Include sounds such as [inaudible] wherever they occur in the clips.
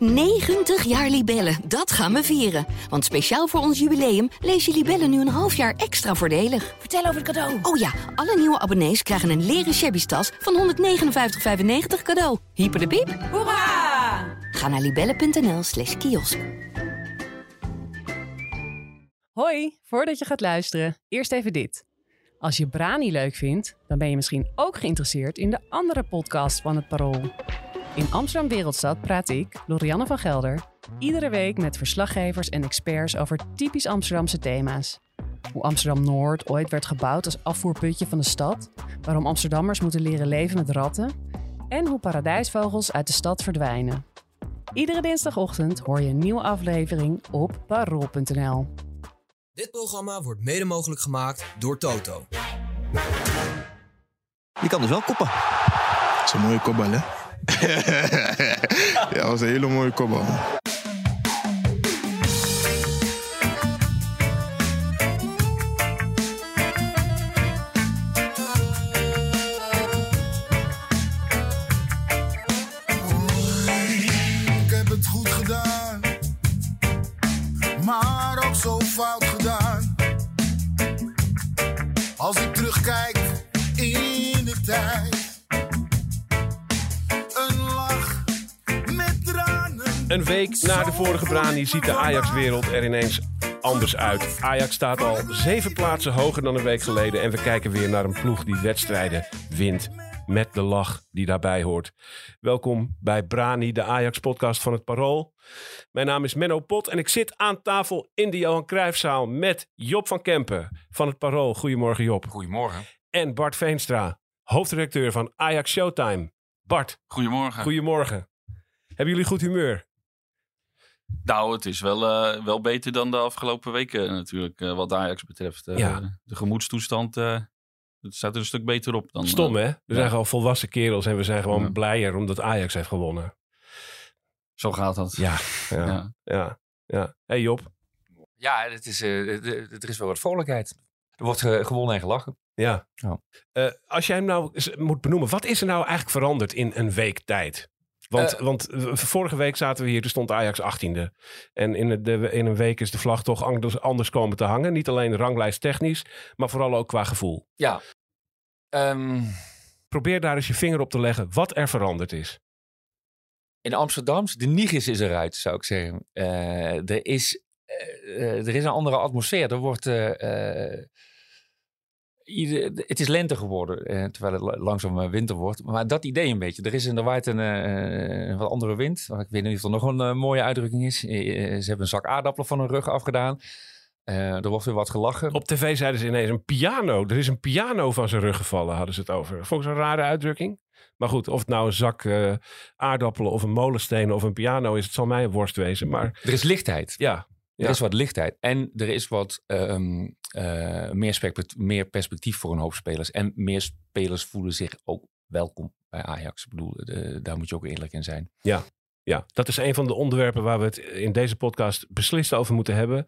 90 jaar Libellen, dat gaan we vieren. Want speciaal voor ons jubileum lees je Libellen nu een half jaar extra voordelig. Vertel over het cadeau. Oh ja, alle nieuwe abonnees krijgen een leren shabby tas van 159,95 cadeau. Hyper de piep. Hoera! Ga naar libellen.nl slash kiosk. Hoi, voordat je gaat luisteren, eerst even dit. Als je Brani leuk vindt, dan ben je misschien ook geïnteresseerd in de andere podcast van het Parool. In Amsterdam Wereldstad praat ik, Lorianne van Gelder, iedere week met verslaggevers en experts over typisch Amsterdamse thema's. Hoe Amsterdam Noord ooit werd gebouwd als afvoerputje van de stad, waarom Amsterdammers moeten leren leven met ratten en hoe paradijsvogels uit de stad verdwijnen. Iedere dinsdagochtend hoor je een nieuwe aflevering op parool.nl. Dit programma wordt mede mogelijk gemaakt door Toto. Je kan dus wel koppen. Dat is een mooie kopbal, hè? [laughs] ja, dat was een hele mooie kopbal. Een week na de vorige brani ziet de Ajax-wereld er ineens anders uit. Ajax staat al zeven plaatsen hoger dan een week geleden. En we kijken weer naar een ploeg die wedstrijden wint. Met de lach die daarbij hoort. Welkom bij Brani, de Ajax-podcast van het Parool. Mijn naam is Menno Pot en ik zit aan tafel in de Johan Cruijffzaal met Job van Kempen van het Parool. Goedemorgen Job. Goedemorgen. En Bart Veenstra, hoofdredacteur van Ajax Showtime. Bart, Goedemorgen. goedemorgen. Hebben jullie goed humeur? Nou, het is wel, eh, wel beter dan de afgelopen weken natuurlijk, eh, wat Ajax betreft. Eh, Ja. De gemoedstoestand eh, het staat er een stuk beter op dan... Stom hè? We zijn gewoon volwassen kerels en we zijn gewoon Ja. blijer omdat Ajax heeft gewonnen. Zo gaat dat. Ja, [laughs] ja, ja. Ja. ja. Hey Job. Ja, het is, eh, er is wel wat vrolijkheid. Er wordt ge- gewonnen en gelachen. Ja. Ja. Eh, als jij hem nou moet benoemen, wat is er nou eigenlijk veranderd in een week tijd? Want, Eh. want eh, vorige week zaten we hier, toen stond Ajax 18e. En in, het- de, in een week is de vlag toch anders, anders komen te hangen. Niet alleen ranglijst technisch, maar vooral ook qua gevoel. Ja. Ehm, Probeer daar eens je vinger op te leggen wat er veranderd is. in Amsterdam, de Nigis is eruit, zou ik zeggen. Eh, er, is, er is een andere atmosfeer. Er wordt... ieder- het is lente geworden, eh, terwijl het la- langzaam eh, winter wordt. Maar dat idee een beetje. Er is in de waait een, eh, een wat andere wind. Ik weet niet of er nog een eh, mooie uitdrukking is. Ze hebben een zak aardappelen van hun rug afgedaan. Er wordt weer wat gelachen. Op tv zeiden ze ineens een piano. Er is een piano van zijn rug gevallen, hadden ze het over. Vond ik zo'n rare uitdrukking. Maar goed, of het nou een zak aardappelen of een molensteen of een piano is, het zal mij een worst wezen. Maar Er is lichtheid. ja, Ja. Er is wat lichtheid. En er is wat ehm, eh, meer, meer perspectief voor een hoop spelers. En meer spelers voelen zich ook welkom bij Ajax. Ik bedoel, de- daar moet je ook eerlijk in zijn. ja, dat is een van de onderwerpen waar we het in deze podcast beslist over moeten hebben.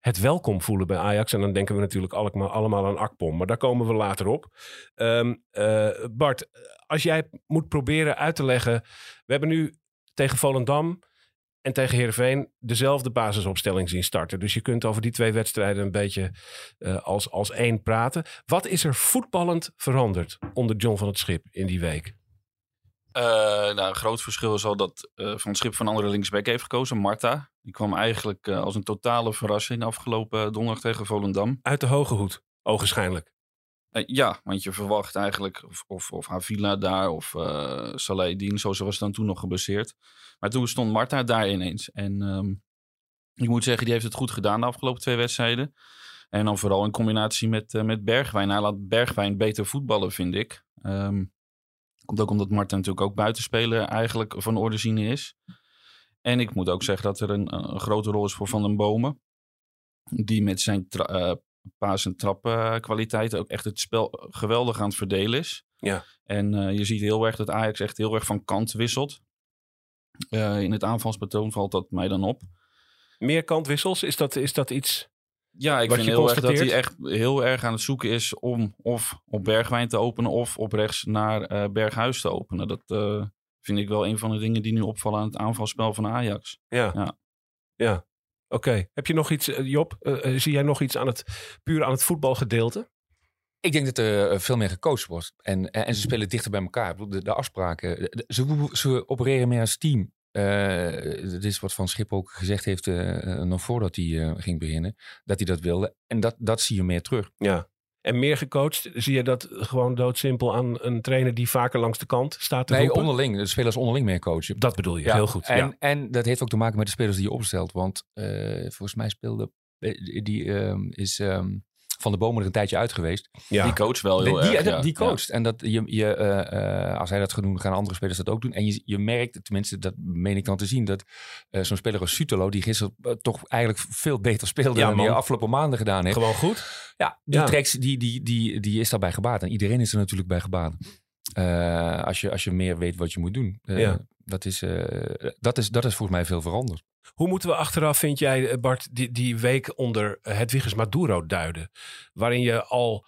Het welkom voelen bij Ajax. En dan denken we natuurlijk allemaal, allemaal aan Akpom. Maar daar komen we later op. Ehm, eh, Bart, als jij moet proberen uit te leggen. We hebben nu tegen Volendam en tegen Heerenveen dezelfde basisopstelling zien starten. Dus je kunt over die twee wedstrijden een beetje eh, als, als één praten. Wat is er voetballend veranderd onder John van het Schip in die week? Eh, nou, een groot verschil is al dat eh, Van Schip van andere linksback heeft gekozen, Marta. Die kwam eigenlijk als een totale verrassing afgelopen donderdag tegen Volendam. Uit de hoge hoed, ogenschijnlijk. Eh, ja, want je verwacht eigenlijk of, of, of Havila daar of eh Saleh Dien, zo was dan toen nog geblesseerd. Maar toen stond Marta daar ineens. En ehm, ik moet zeggen, die heeft het goed gedaan de afgelopen twee wedstrijden. En dan vooral in combinatie met, eh, met Bergwijn. Hij laat Bergwijn beter voetballen, vind ik. Ehm, komt ook omdat Marta natuurlijk ook buitenspeler eigenlijk van origine is. En ik moet ook zeggen dat er een, grote rol is voor Van den Bomen. Die met zijn paas- en trapkwaliteit ook echt het spel geweldig aan het verdelen is. Ja. En eh, je ziet heel erg dat Ajax echt heel erg van kant wisselt. Eh, in het aanvalspatroon valt dat mij dan op. Meer kantwissels, is dat, is dat iets... Ja, ik vind heel erg dat hij echt heel erg aan het zoeken is om of op Bergwijn te openen of op rechts naar eh, Berghuis te openen. Dat, eh, vind ik wel een van de dingen die nu opvallen aan het aanvalspel van Ajax. Ja. Ja. Ja. Oké. Heb je nog iets, eh, Job? eh, eh, zie jij nog iets aan het, puur aan het voetbalgedeelte? Ik denk dat er veel meer gecoacht wordt. En, en, ze spelen dichter bij elkaar. De, de afspraken. de- ze, ze opereren meer als team. Eh dit is wat Van Schip ook gezegd heeft nog voordat hij ging beginnen. Dat hij dat wilde. En dat, dat zie je meer terug. Ja. En meer gecoacht, zie je dat gewoon doodsimpel aan een trainer die vaker langs de kant staat te Nee, roepen? onderling. De spelers onderling meer coachen. Dat bedoel je, Ja, heel goed. En, ja. en dat heeft ook te maken met de spelers die je opstelt. Want eh, volgens mij speelde... eh, Die ehm, is ehm, Van de Bomen er een tijdje uit geweest. ja. Die coach wel Die, heel die, erg. ja. die coacht. En dat je, je, eh, eh, als hij dat gaat doen, gaan andere spelers dat ook doen. En je, je merkt, tenminste, dat meen ik dan te zien, dat eh, zo'n speler als Sutelo, die gisteren toch eigenlijk veel beter speelde Ja, dan hij de afgelopen maanden gedaan heeft. Gewoon goed. Ja, die, Ja. tracks, die, die, die, die is daarbij gebaat. En iedereen is er natuurlijk bij gebaat. Eh, als, je, als je meer weet wat je moet doen. Ja. dat, is, eh, dat, is, dat is volgens mij veel veranderd. Hoe moeten we achteraf, vind jij, eh, Bart, die, die week onder Hedwiges Maduro duiden? Waarin je al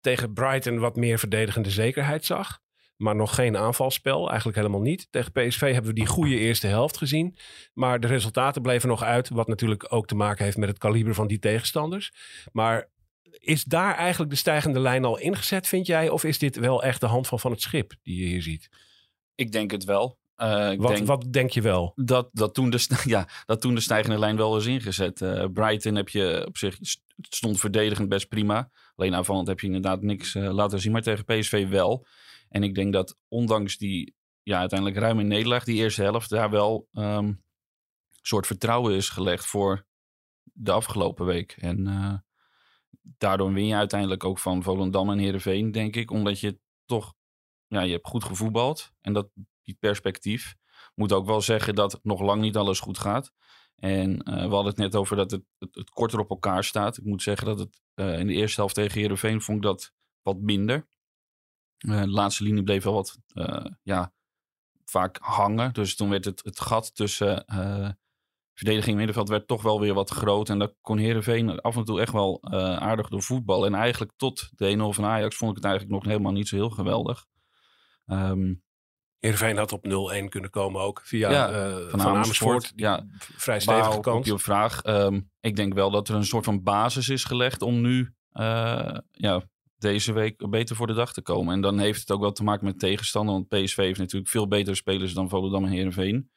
tegen Brighton wat meer verdedigende zekerheid zag. Maar nog geen aanvalspel, eigenlijk helemaal niet. Tegen PSV hebben we die goede eerste helft gezien. Maar de resultaten bleven nog uit. Wat natuurlijk ook te maken heeft met het kaliber van die tegenstanders. Maar is daar eigenlijk de stijgende lijn al ingezet, vind jij? Of is dit wel echt de hand van, van het schip die je hier ziet? Ik denk het wel. Eh, ik Wat, denk wat denk je wel? dat, dat, toen de, [laughs] ja, dat toen de stijgende lijn wel is ingezet. Eh, Brighton heb je op zich stond verdedigend best prima. Alleen aanvallend heb je inderdaad niks eh, laten zien. Maar tegen PSV wel. En ik denk dat ondanks die ja, uiteindelijk ruime nederlaag, die eerste helft, daar wel ehm, een soort vertrouwen is gelegd voor de afgelopen week. En daardoor win je uiteindelijk ook van Volendam en Heerenveen, denk ik. Omdat je toch, ja, je hebt goed gevoetbald. En dat biedt perspectief. Moet ook wel zeggen dat nog lang niet alles goed gaat. En eh, we hadden het net over dat het, het, korter op elkaar staat. Ik moet zeggen dat het eh, in de eerste helft tegen Heerenveen vond ik dat wat minder. Eh, de laatste linie bleef wel wat ja, vaak hangen. Dus toen werd het, het gat tussen verdediging en middenveld werd toch wel weer wat groot. En daar kon Heerenveen af en toe echt wel aardig door voetbal. En eigenlijk tot de 1-0 van Ajax vond ik het eigenlijk nog helemaal niet zo heel geweldig. Ehm, Heerenveen had op 0-1 kunnen komen ook. Via Ja, eh, van van, Amersfoort. Ja. Vrij stevige Maar op, op kans. je vraag, ehm, ik denk wel dat er een soort van basis is gelegd om nu eh, ja, deze week beter voor de dag te komen. En dan heeft het ook wel te maken met tegenstander, want PSV heeft natuurlijk veel betere spelers dan Volendam en Heerenveen.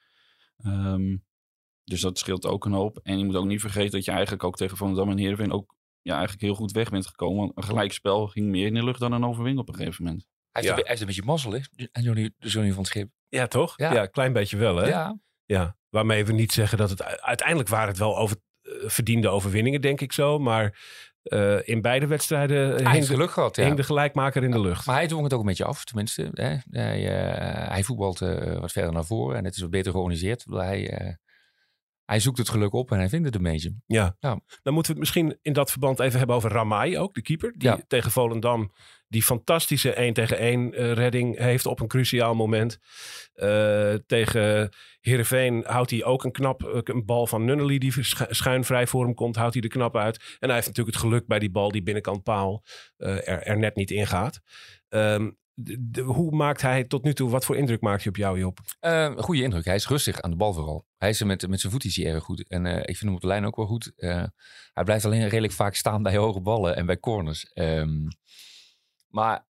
Ehm, dus dat scheelt ook een hoop. En je moet ook niet vergeten dat je eigenlijk ook tegen Volendam en Heerenveen ook ja, eigenlijk heel goed weg bent gekomen. Want een gelijkspel ging meer in de lucht dan een overwinning op een gegeven moment. Hij heeft, Ja. een, be- hij heeft een beetje mazzel, hè? Johnny, Johnny van het Schip. Ja, toch? Ja, Ja. een klein beetje wel, hè? Ja. Ja. Waarmee we niet zeggen dat het... Uiteindelijk waren het wel over, eh, verdiende overwinningen, denk ik zo. Maar eh, in beide wedstrijden hing, heeft de, geluk gehad, ja. hing de gelijkmaker in de lucht. Maar hij dwong het ook een beetje af, tenminste. Hè? Hij, eh, hij voetbalt wat verder naar voren en het is wat beter georganiseerd. Hij, hij zoekt het geluk op en hij vindt het een beetje. Ja. Ja. Dan moeten we het misschien in dat verband even hebben over Ramai ook, de keeper. Die Ja. tegen Volendam die fantastische 1 tegen 1 eh, redding heeft op een cruciaal moment. Eh, tegen Heerenveen houdt hij ook een knap een bal van Nunnely die schu- schuin vrij voor hem komt. Houdt hij er knap uit. En hij heeft natuurlijk het geluk bij die bal die binnenkant paal eh, er, er net niet ingaat. De- de- hoe maakt hij tot nu toe, wat voor indruk maakt hij op jou Job? Eh, goede indruk. Hij is rustig aan de bal vooral. Hij is met, met zijn voet is erg goed. En ik vind hem op de lijn ook wel goed. Hij blijft alleen redelijk vaak staan bij hoge ballen en bij corners. Ehm, maar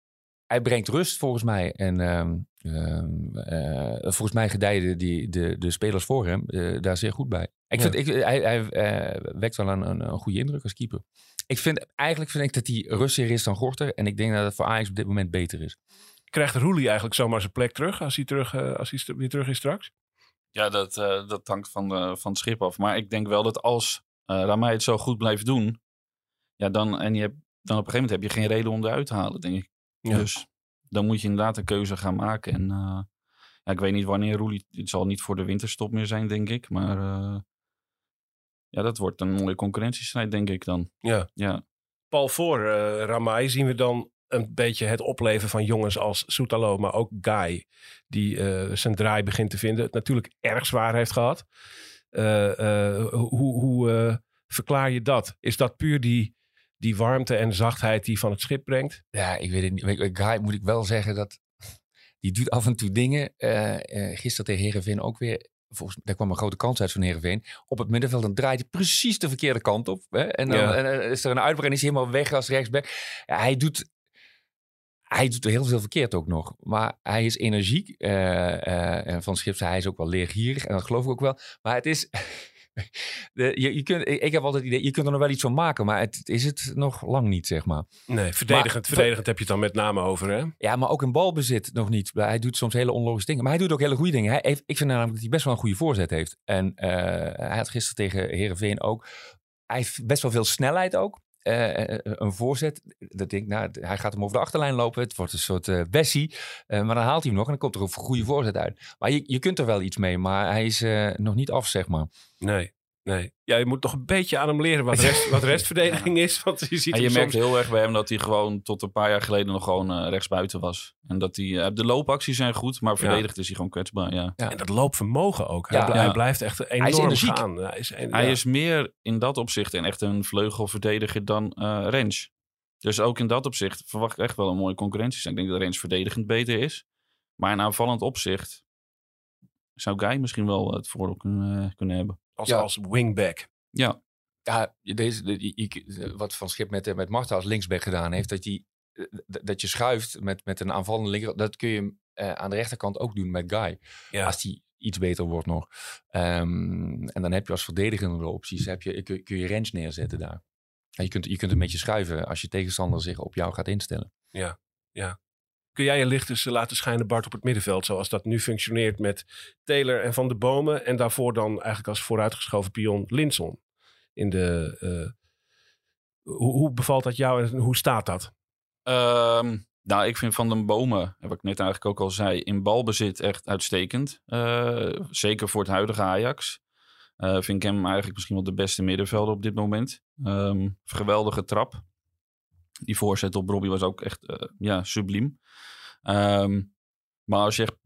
hij brengt rust volgens mij. En ehm, ehm, eh, volgens mij gedijden die, de, de spelers voor hem eh, daar zeer goed bij. Ik Ja. vind, ik, hij hij eh, wekt wel een, een, een goede indruk als keeper. Ik vind, eigenlijk vind ik dat hij rustiger is dan Gorter. En ik denk dat het voor Ajax op dit moment beter is. Krijgt Roelie eigenlijk zomaar zijn plek terug als hij, terug, als hij st- weer terug is straks? Ja, dat, eh, dat hangt van, de, van het schip af. Maar ik denk wel dat als uh, Ramai het zo goed blijft doen, ja, dan, en je hebt, dan op een gegeven moment heb je geen reden om eruit te halen, denk ik. Ja. Dus dan moet je inderdaad een keuze gaan maken. En uh, ja, ik weet niet wanneer Roelie, het zal niet voor de winterstop meer zijn, denk ik. Maar uh, ja, dat wordt een mooie concurrentiestrijd, denk ik dan. Ja. ja. Paul voor uh, Ramai zien we dan een beetje het opleven van jongens als Soetalo, maar ook Guy, die uh, zijn draai begint te vinden. Het natuurlijk erg zwaar heeft gehad. Uh, hoe hoe verklaar je dat? Is dat puur die, die warmte en zachtheid die van het schip brengt? Ja, ik weet het niet. Guy moet ik wel zeggen dat [laughs] die doet af en toe dingen. eh, gisteren tegen Herenveen ook weer. Volgens, daar kwam een grote kans uit van Herenveen. Op het middenveld dan draait hij precies de verkeerde kant op. Hè? En dan Ja. en, dan is er een uitbreiding, is hij helemaal weg als rechtsback. Ja, hij doet hij doet heel veel verkeerd ook nog. Maar hij is energiek. eh, en van Schips, hij is ook wel leergierig. En dat geloof ik ook wel. Maar het is... [laughs] De, je, je kunt, ik heb altijd het idee, je kunt er nog wel iets van maken. Maar het is het nog lang niet, zeg maar. Nee, verdedigend, Maar- verdedigend heb je het dan met name over, hè? Ja, maar ook in balbezit nog niet. Hij doet soms hele onlogische dingen. Maar hij doet ook hele goede dingen. Hij heeft, ik vind namelijk dat hij best wel een goede voorzet heeft. En eh, hij had gisteren tegen Herenveen ook. Hij heeft best wel veel snelheid ook. Eh, eh, een voorzet, dat denk nou, hij gaat hem over de achterlijn lopen. Het wordt een soort eh Bessie. Maar dan haalt hij hem nog en dan komt er een goede voorzet uit. Maar je, je kunt er wel iets mee, maar hij is nog niet af, zeg maar. Nee, nee. Ja, je moet toch een beetje aan hem leren wat, rest, wat [laughs] restverdediging is. Want je ziet En je merkt soms... heel erg bij hem dat hij gewoon tot een paar jaar geleden nog gewoon eh, rechtsbuiten was. En dat hij, eh, de loopacties zijn goed, maar verdedigd is hij gewoon kwetsbaar. Ja. Ja. En dat loopvermogen ook. Hij, Ja. bl- Ja. hij blijft echt enorm energiek. gaan. Hij is, Hij is meer in dat opzicht en echt een vleugelverdediger dan eh Rens. Dus ook in dat opzicht verwacht ik echt wel een mooie concurrentie. Ik denk dat Rens verdedigend beter is. Maar in aanvallend opzicht zou Guy misschien wel het voordeel kunnen, kunnen hebben. Als, Ja. als wingback. Ja, Ja, deze, de- die- je- wat Van Schip met, eh, met Marta als linksback gedaan heeft, dat, die, eh, dat je schuift met, met een aanvallende linker, dat kun je eh, aan de rechterkant ook doen met Guy. Ja. Als die iets beter wordt nog. Ehm, en dan heb je als verdedigende opties, heb je, kun, kun je Rens neerzetten daar. En je kunt, je kunt een beetje schuiven als je tegenstander zich op jou gaat instellen. Kun jij je licht eens laten schijnen, Bart, op het middenveld, zoals dat nu functioneert met Taylor en Van de Bomen. En daarvoor dan eigenlijk als vooruitgeschoven pion Linson. In de, eh, hoe, bevalt dat jou en hoe staat dat? Ehm, nou, ik vind Van den Bomen, wat ik net eigenlijk ook al zei, in balbezit echt uitstekend. Eh, zeker voor het huidige Ajax. Eh, vind ik hem eigenlijk misschien wel de beste middenvelder op dit moment. Ehm, geweldige trap. Die voorzet op Robbie was ook echt eh, ja, subliem. Ehm, maar als je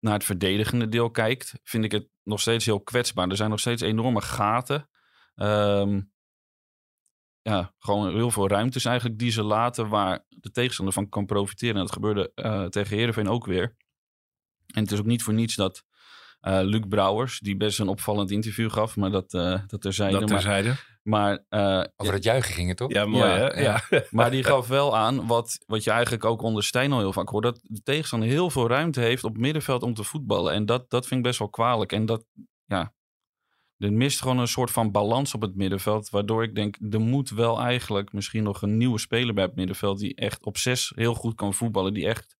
naar het verdedigende deel kijkt, vind ik het nog steeds heel kwetsbaar. Er zijn nog steeds enorme gaten. Ehm, ja, gewoon heel veel ruimtes eigenlijk die ze laten waar de tegenstander van kan profiteren. En dat gebeurde eh, tegen Heerenveen ook weer. En het is ook niet voor niets dat eh Luc Brouwers, die best een opvallend interview gaf, maar dat, eh dat terzijde. dat maar, terzijde. maar, eh, Over het juichen ging het toch? Ja, mooi Ja, hè? Ja. [laughs] maar die gaf wel aan, wat, wat je eigenlijk ook onder Stijn al heel vaak hoort, dat de tegenstander heel veel ruimte heeft op het middenveld om te voetballen. En dat, dat vind ik best wel kwalijk. En dat, ja, er mist gewoon een soort van balans op het middenveld, waardoor ik denk, er moet wel eigenlijk misschien nog een nieuwe speler bij het middenveld die echt op zes heel goed kan voetballen, die echt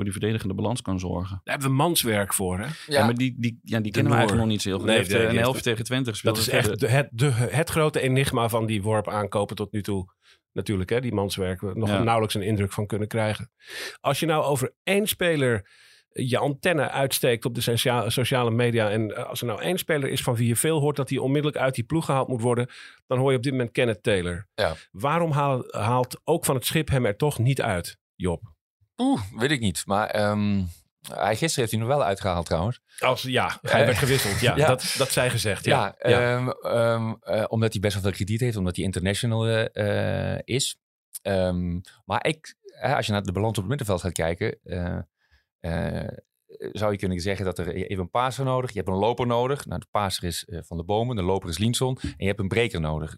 voor die verdedigende balans kan zorgen. Daar hebben we manswerk voor hè? Ja, maar die, die, ja, die kennen we eigenlijk nog niet zo heel goed. Nee, heeft eh, een helft tegen Twente gespeeld. Dat is echt de, het, de, het grote enigma van die worp aankopen tot nu toe. Natuurlijk, hè, die manswerk. We nog Ja. nauwelijks een indruk van kunnen krijgen. Als je nou over één speler je antenne uitsteekt op de socia- sociale media. En eh, als er nou één speler is van wie je veel hoort dat hij onmiddellijk uit die ploeg gehaald moet worden. Dan hoor je op dit moment Kenneth Taylor. Ja. Waarom haal- haalt ook van het schip hem er toch niet uit, Job? Oeh, weet ik niet. Maar ehm, hij, gisteren heeft hij nog wel uitgehaald trouwens. Als, ja, hij werd gewisseld. Ja, [laughs] Ja. Dat, dat zij gezegd. Ja, Ja, ehm, ehm, eh, omdat hij best wel veel krediet heeft, omdat hij international eh, is. Maar ik, als je naar de balans op het middenveld gaat kijken, eh, zou je kunnen zeggen dat er hebt een paser nodig, je hebt een loper nodig. Nou, de paser is Van de Bomen, de loper is Linson en je hebt een breker nodig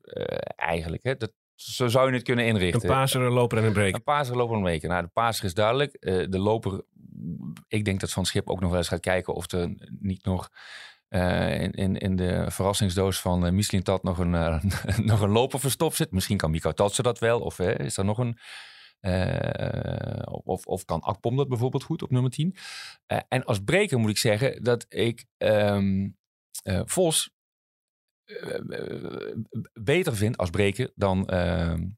eigenlijk. Hè? Dat, zo zou je het kunnen een inrichten. paser, een loper en een break. Een paser, loper en een breker. Nou, de paser is duidelijk. Eh, de loper, ik denk dat Van Schip ook nog wel eens gaat kijken of er niet nog eh, in, in, in de verrassingsdoos van uh, Mislintat nog een, eh, [laughs] nog een loper verstopt zit. Misschien kan Miko Tatsen dat wel. Of eh, is er nog een... eh, of, of kan Akpom dat bijvoorbeeld goed op nummer 10. Eh, en als breker moet ik zeggen dat ik eh, Vos eh, eh, beter vind als breker dan... ehm,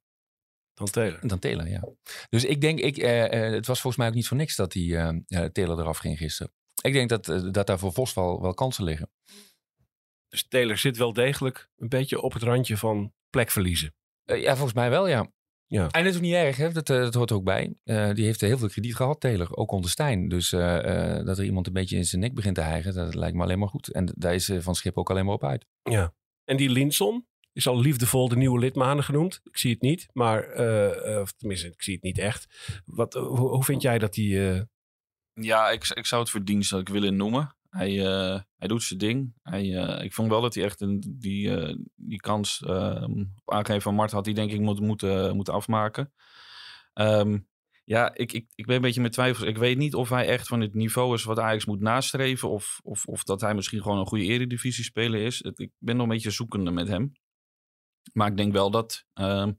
Dan Taylor. dan Taylor, ja. Dus ik denk, ik, eh, eh, het was volgens mij ook niet voor niks dat die eh, eh, Taylor eraf ging gisteren. Ik denk dat, eh, dat daar voor Vos wel, wel kansen liggen. Dus Taylor zit wel degelijk een beetje op het randje van plek verliezen. Eh, ja, volgens mij wel, ja. Ja. En dat is ook niet erg, hè? Dat, eh, dat hoort er ook bij. Eh, die heeft heel veel krediet gehad, Taylor, ook onder Stijn. Dus eh, eh, dat er iemand een beetje in zijn nek begint te hijgen, dat lijkt me alleen maar goed. En daar is eh, Van Schip ook alleen maar op uit. Ja. En die Linson is al liefdevol de nieuwe lidmanen genoemd. Ik zie het niet, maar eh, eh, of tenminste, ik zie het niet echt. Wat, eh, hoe, vind jij dat die, Ja, ik, ik zou het verdienstelijk willen noemen. Hij, hij doet zijn ding. Hij, ik vond wel dat hij echt een, die, die kans ehm, op aangeven van Mart had hij denk ik moet, moeten, moeten afmaken. Ehm, ja, ik, ik, ik ben een beetje met twijfels. Ik weet niet of hij echt van het niveau is wat Ajax moet nastreven. Of, of, of dat hij misschien gewoon een goede eredivisie-speler is. Het- ik ben nog een beetje zoekende met hem. Maar ik denk wel dat, ehm,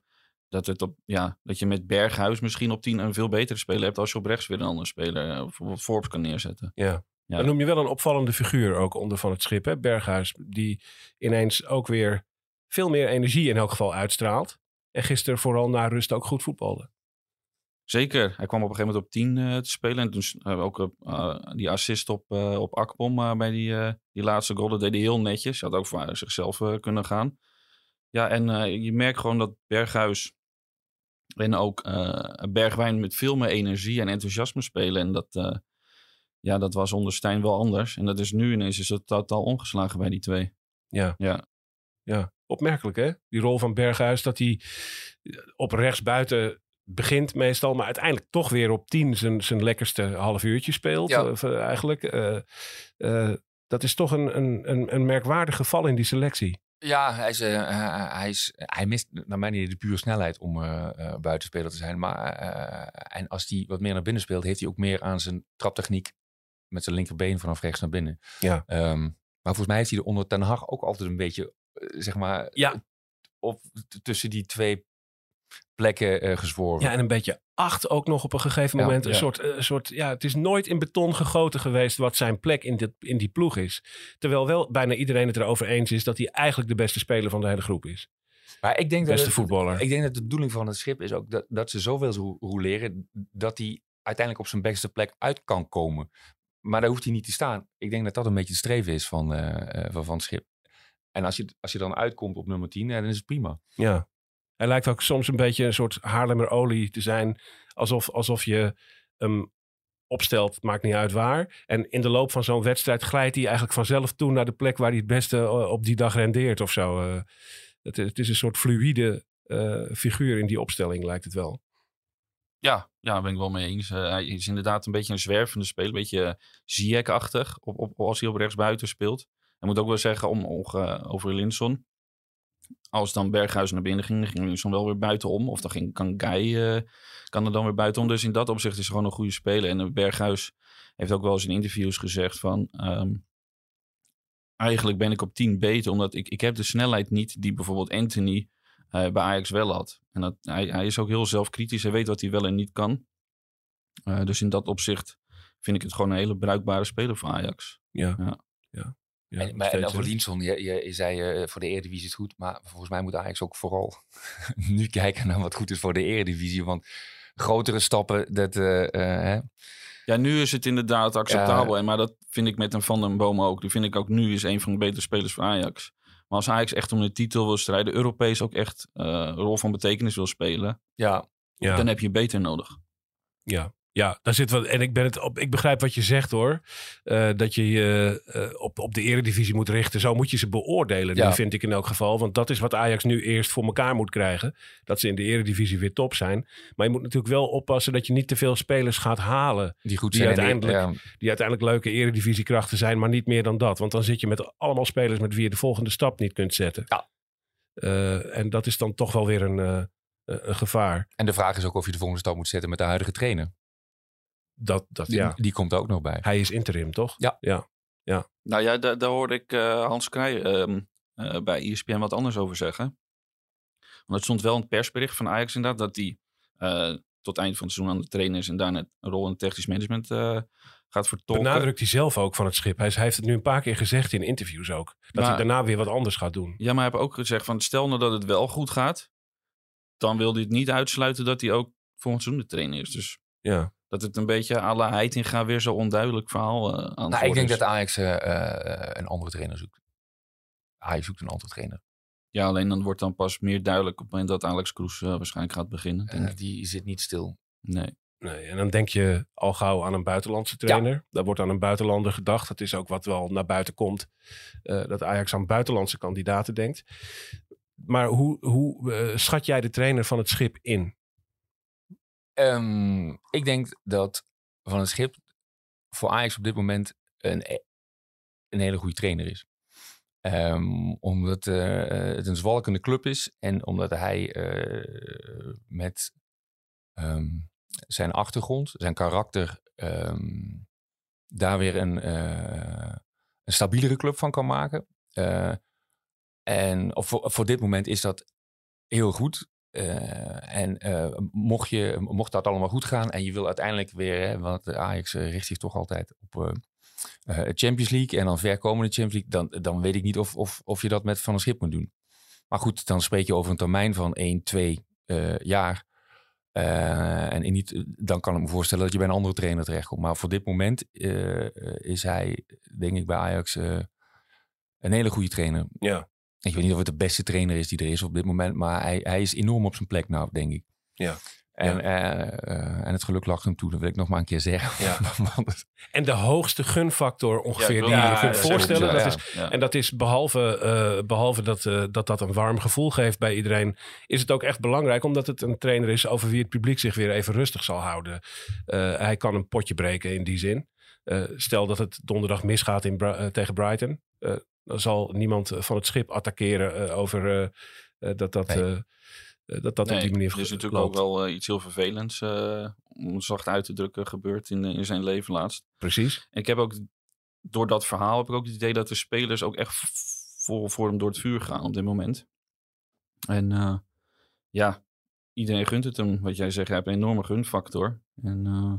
dat, het op, ja, dat je met Berghuis misschien op 10 een veel betere speler hebt. als je op rechts weer een andere speler, eh, bijvoorbeeld Forbes, kan neerzetten. Ja. Ja. Dan noem je wel een opvallende figuur ook onder van het schip, hè? Berghuis. Die ineens ook weer veel meer energie in elk geval uitstraalt. En gisteren vooral na rust ook goed voetbalde. Zeker. Hij kwam op een gegeven moment op 10 eh, te spelen. En toen eh, ook eh, die assist op, eh, op Akpom bij die, die laatste goal. Dat deed hij heel netjes. Had ook voor zichzelf kunnen gaan. Ja, en je merkt gewoon dat Berghuis en ook Bergwijn met veel meer energie en enthousiasme spelen. En dat, ja, dat was onder Stijn wel anders. En dat is nu ineens is het totaal omgeslagen bij die twee. Ja. Ja. Ja, opmerkelijk hè? Die rol van Berghuis dat hij op rechtsbuiten begint meestal, maar uiteindelijk toch weer op 10 zijn, zijn lekkerste half uurtje speelt. Ja. Of, eh, eigenlijk. Eh, eh, dat is toch een, een, een, een merkwaardig geval in die selectie. Ja, hij, is, eh, hij- is, hij mist naar mijn idee de pure snelheid om eh, eh, buitenspeler te zijn. Maar eh, en als hij wat meer naar binnen speelt, heeft hij ook meer aan zijn traptechniek met zijn linkerbeen vanaf rechts naar binnen. Ja. Ehm, maar volgens mij heeft hij er onder Ten Hag ook altijd een beetje, eh, zeg maar, Ja. op, tussen die twee plekken gezworven. Ja, en een beetje acht ook nog op een gegeven Ja, moment. Een ja. soort, eh, soort, ja, het is nooit in beton gegoten geweest wat zijn plek in, dit, in die ploeg is. Terwijl wel bijna iedereen het erover eens is dat hij eigenlijk de beste speler van de hele groep is. Maar ik denk dat Beste het- voetballer. Ik denk dat de bedoeling van het schip is ook dat, dat ze zoveel zo roleren dat hij uiteindelijk op zijn beste plek uit kan komen. Maar daar hoeft hij niet te staan. Ik denk dat dat een beetje het streven is van, eh, van, van het schip. En als je, als je dan uitkomt op nummer 10, eh, dan is het prima. Ja. Hij lijkt ook soms een beetje een soort Haarlemmer olie te zijn. Alsof, alsof je hem opstelt, maakt niet uit waar. En in de loop van zo'n wedstrijd glijdt hij eigenlijk vanzelf toe naar de plek waar hij het beste eh, op die dag rendeert of zo. Eh, het, het is een soort fluïde eh, figuur in die opstelling, lijkt het wel. Ja, ja, daar ben ik wel mee eens. Hij is inderdaad een beetje een zwervende speler. Een beetje Ziyech-achtig als hij op rechtsbuiten speelt. Ik moet ook wel zeggen om, over Linson. Als dan Berghuis naar binnen ging, dan ging Linson wel weer buitenom. Of dan ging, kan Guy eh, kan er dan weer buitenom. Dus in dat opzicht is hij gewoon een goede speler. En eh, Berghuis heeft ook wel eens in interviews gezegd van... ehm, eigenlijk ben ik op 10 beter, omdat ik, ik heb de snelheid niet die bijvoorbeeld Anthony eh, bij Ajax wel had. En dat, hij, hij is ook heel zelfkritisch. Hij weet wat hij wel en niet kan. Uh, dus in dat opzicht vind ik het gewoon een hele bruikbare speler voor Ajax. Ja. ja. ja. Ja en, maar, en over Linson, je, je, je zei uh, voor de Eredivisie is het goed. Maar volgens mij moet Ajax ook vooral [laughs] nu kijken naar wat goed is voor de Eredivisie. Want grotere stappen, dat... Uh, hè? Ja, nu is het inderdaad acceptabel. Ja. Maar dat vind ik met een Van den Boom ook. Die vind ik ook nu is een van de betere spelers voor Ajax. Maar als Ajax echt om de titel wil strijden, Europees ook echt uh, een rol van betekenis wil spelen, ja. ja. dan heb je beter nodig. Ja, ja, daar zit wat. En ik, ben het op, ik begrijp wat je zegt hoor. Uh, dat je je uh, op, op de eredivisie moet richten. Zo moet je ze beoordelen, ja. vind ik in elk geval. Want dat is wat Ajax nu eerst voor elkaar moet krijgen. Dat ze in de eredivisie weer top zijn. Maar je moet natuurlijk wel oppassen dat je niet te veel spelers gaat halen. Die goed die zijn. Uiteindelijk, ja. Die uiteindelijk leuke eredivisiekrachten zijn, maar niet meer dan dat. Want dan zit je met allemaal spelers met wie je de volgende stap niet kunt zetten. Ja. Uh, en dat is dan toch wel weer een, een gevaar. En de vraag is ook of je de volgende stap moet zetten met de huidige trainer. Dat, dat, die, ja. die komt ook nog bij. Hij is interim, toch? Ja. ja. ja. Nou ja, daar, daar hoorde ik uh, Hans Krij uh, uh, bij ESPN wat anders over zeggen. Want het stond wel in het persbericht van Ajax inderdaad dat hij tot eind van het seizoen aan de trainer is en daarna een rol in het technisch management gaat vertolken. Benadrukt hij zelf ook van het schip. Hij, hij, heeft het nu een paar keer gezegd in interviews ook. Dat maar, hij daarna weer wat anders gaat doen. Ja, maar hij heeft ook gezegd van stel nou dat het wel goed gaat, dan wil hij het niet uitsluiten dat hij ook volgend seizoen de trainer is. Dus ja. Dat het een beetje à la Heitinga weer zo onduidelijk verhaal uh, aan nou, Ik denk is. dat Ajax uh, uh, een andere trainer zoekt. Ajax zoekt een andere trainer. Ja, alleen dan wordt dan pas meer duidelijk op het moment dat Alex Kroes uh, waarschijnlijk gaat beginnen. Denk ik. Die zit niet stil. Nee. Nee, en dan denk je al gauw aan een buitenlandse trainer. Ja. Daar wordt aan een buitenlander gedacht. Dat is ook wat wel naar buiten komt. Uh, dat Ajax aan buitenlandse kandidaten denkt. Maar hoe, hoe uh, schat jij de trainer van het schip in? Um, ik denk dat van het schip voor Ajax op dit moment een, een hele goede trainer is. Ehm, omdat eh, het een zwalkende club is en omdat hij eh, met ehm, zijn achtergrond, zijn karakter, ehm, daar weer een, eh, een stabielere club van kan maken. En voor, voor dit moment is dat heel goed. Eh, en eh, mocht, je, mocht dat allemaal goed gaan en je wil uiteindelijk weer, hè, want de Ajax eh, richt zich toch altijd op eh, Champions League en dan verkomende Champions League, dan, dan weet ik niet of, of, of je dat met Van een Schip moet doen. Maar goed, dan spreek je over een termijn van 1, 2 eh, jaar. En in dan kan ik me voorstellen dat je bij een andere trainer terechtkomt. Maar voor dit moment is hij, denk ik, bij Ajax een hele goede trainer. Ja. Ik weet niet of het de beste trainer is die er is op dit moment, maar hij, hij is enorm op zijn plek nou, denk ik. Ja. En, eh, eh, en het geluk lacht hem toe, dat wil ik nog maar een keer zeggen. Ja. [laughs] En de hoogste gunfactor ongeveer Ja, die je ja, je kunt ja, voorstellen. Dat ja. is, Ja. En dat is behalve, eh, behalve dat, eh, dat dat een warm gevoel geeft bij iedereen, is het ook echt belangrijk omdat het een trainer is over wie het publiek zich weer even rustig zal houden. Eh, hij kan een potje breken in die zin. Eh, stel dat het donderdag misgaat in Bra- tegen Brighton, eh, dan zal niemand eh, van het schip attackeren eh, over eh, dat dat, Nee. dat, dat op die manier er is natuurlijk loopt. ook wel iets heel vervelends, eh, om het zacht uit te drukken, gebeurd in, in zijn leven laatst. Precies. En ik heb ook, door dat verhaal, heb ik ook het idee dat de spelers ook echt voor, voor hem door het vuur gaan op dit moment. En eh, ja, iedereen gunt het hem. Wat jij zegt, hij heeft een enorme gunfactor. En, eh,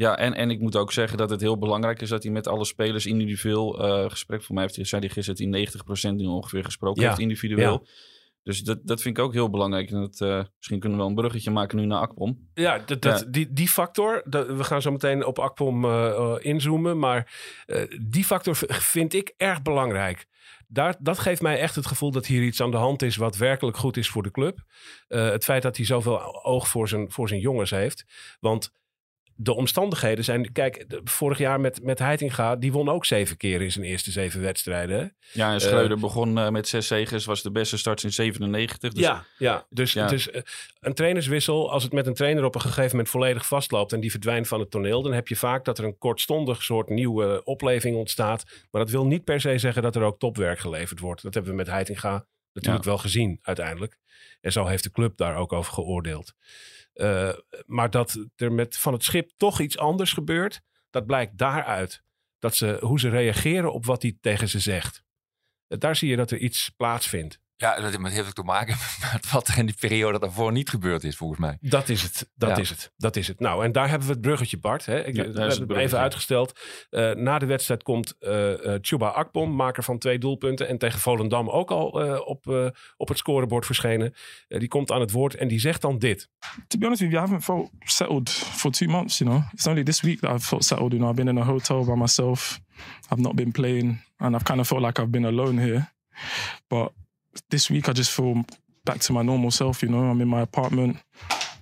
ja, en, en ik moet ook zeggen dat het heel belangrijk is dat hij met alle spelers individueel eh gesprek... Voor mij heeft hij, zei hij gisteren dat hij 90% nu ongeveer gesproken Ja, heeft individueel. Dus dat, dat vind ik ook heel belangrijk. En dat, eh, misschien kunnen we wel een bruggetje maken nu naar Akpom. Ja, dat, dat, Ja. Die, die factor, dat, we gaan zo meteen op Akpom eh, inzoomen, maar die factor vind ik erg belangrijk. Daar, dat geeft mij echt het gevoel dat hier iets aan de hand is wat werkelijk goed is voor de club. Het feit dat hij zoveel oog voor zijn, voor zijn jongens heeft. Want de omstandigheden zijn... Kijk, vorig jaar met, met Heitinga, die won ook zeven keer in zijn eerste zeven wedstrijden. Ja, en Schreuder begon eh, met zes zegens. Was de beste start sinds 97. Dus ja, ja, dus, Ja. dus eh, een trainerswissel, als het met een trainer op een gegeven moment volledig vastloopt en die verdwijnt van het toneel, dan heb je vaak dat er een kortstondig soort nieuwe opleving ontstaat. Maar dat wil niet per se zeggen dat er ook topwerk geleverd wordt. Dat hebben we met Heitinga natuurlijk wel gezien uiteindelijk. En zo heeft de club daar ook over geoordeeld. Eh, maar dat er met van het schip toch iets anders gebeurt, dat blijkt daaruit. Dat ze, hoe ze reageren op wat hij tegen ze zegt. Eh, Daar zie je dat er iets plaatsvindt. Ja, dat heeft ook te maken [laughs] met wat er in die periode daarvoor niet gebeurd is, volgens mij. Dat is het. Dat Ja. is het. Dat is het. Nou, en daar hebben we het bruggetje, Bart. Hè? Ik Ja, is het bruggetje. even uitgesteld. Eh, na de wedstrijd komt eh eh, Chuba Akpom, maker van twee doelpunten. En tegen Volendam ook al eh, op, eh, op het scorebord verschenen. Eh, die komt aan het woord en die zegt dan dit. To be honest with you, I haven't felt settled for two months, you know. It's only this week that I've felt settled, you know. I've been in a hotel by myself. I've not been playing and I've kind of felt like I've been alone here. But this week I just feel back to my normal self, you know. I'm in my apartment.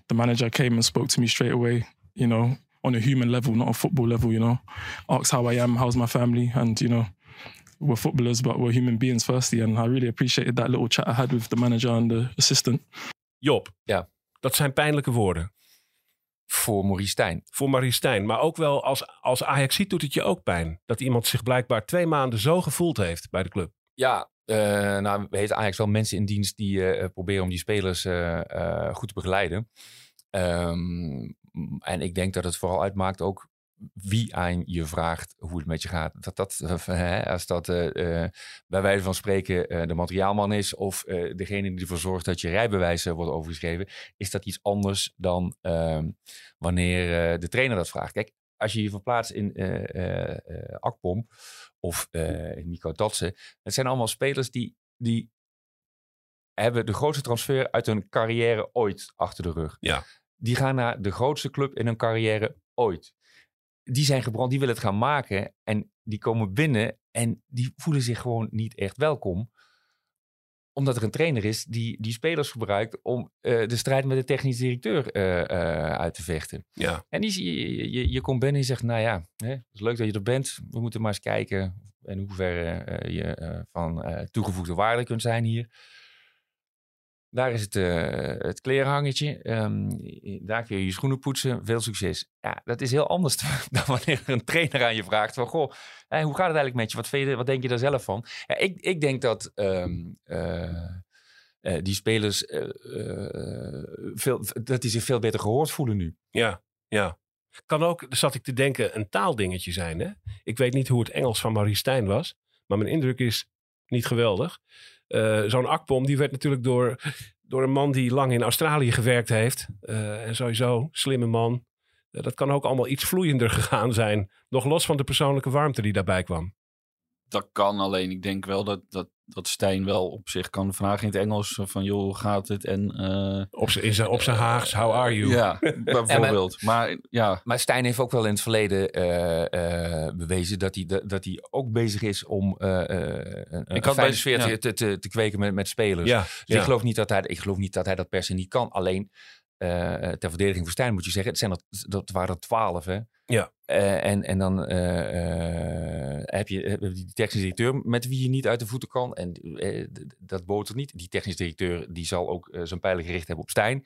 The manager came and spoke to me straight away, you know, on a human level, not a football level, you know. Asked how I am, how's my family, and, you know, we're footballers, but we're human beings firstly. And I really appreciated that little chat I had with the manager and the assistant. Job. Ja. Dat zijn pijnlijke woorden. Voor Maurice Stijn. Voor Marie Stijn. Maar ook wel als, als Ajax ziet doet het je ook pijn. Dat iemand zich blijkbaar twee maanden zo gevoeld heeft bij de club. Ja, eh nou heeft Ajax wel mensen in dienst die eh, proberen om die spelers eh, eh, goed te begeleiden. Ehm, en ik denk dat het vooral uitmaakt ook wie aan je vraagt hoe het met je gaat. Dat dat, eh, hè, als dat eh, eh, bij wijze van spreken eh, de materiaalman is of eh, degene die ervoor zorgt dat je rijbewijs eh, wordt overgeschreven, is dat iets anders dan ehm, wanneer eh, de trainer dat vraagt. Kijk, als je je verplaatst in eh eh, eh, Akpom of eh Nico Tatsen, het zijn allemaal spelers die, die hebben de grootste transfer uit hun carrière ooit achter de rug. Ja. Die gaan naar de grootste club in hun carrière ooit. Die zijn gebrand, die willen het gaan maken en die komen binnen en die voelen zich gewoon niet echt welkom omdat er een trainer is die die spelers gebruikt om eh, de strijd met de technisch directeur eh, eh, uit te vechten. Ja. En die, je, je, je komt binnen en zegt, nou ja, hè, het is leuk dat je er bent. We moeten maar eens kijken in hoeverre je van toegevoegde waarde kunt zijn hier. Daar is het, eh het klerenhangetje. Ehm, daar kun je je schoenen poetsen. Veel succes. Ja, dat is heel anders [laughs] dan wanneer een trainer aan je vraagt van... Goh, hoe gaat het eigenlijk met je? Wat, je, wat denk je daar zelf van? Ik, ik denk dat ehm, eh, eh, die spelers veel, dat die zich veel beter gehoord voelen nu. Ja, ja. Kan ook, zat ik te denken, een taaldingetje zijn. Hè? Ik weet niet hoe het Engels van Marie Stijn was. Maar mijn indruk is niet geweldig. Eh, Zo'n akpom, die werd natuurlijk door, door een man die lang in Australië gewerkt heeft. eh, en sowieso, slimme man. Eh, dat kan ook allemaal iets vloeiender gegaan zijn. Nog los van de persoonlijke warmte die daarbij kwam. Dat kan alleen. Ik denk wel dat, dat, dat Stijn wel op zich kan vragen in het Engels. Van joh, hoe gaat het? En, eh, Op zijn- op zijn Haags, how are you? Ja, [laughs] bijvoorbeeld. maar, ja, Maar Stijn heeft ook wel in het verleden eh, eh, bewezen dat hij, dat, dat hij ook bezig is om eh, eh, een, Ik een had fijne bij- sfeer te, ja. te, te, te kweken met, met spelers. Ja, Dus ja. ik, geloof niet dat hij, ik geloof niet dat hij dat per se niet kan. Alleen eh, ter verdediging van Stijn moet je zeggen, het zijn er, dat waren er twaalf. Hè? Ja. Eh, en, en dan eh, eh, heb je heb je die technisch directeur met wie je niet uit de voeten kan. En eh, dat botert niet. Die technisch directeur die zal ook eh, zijn pijlen gericht hebben op Stijn.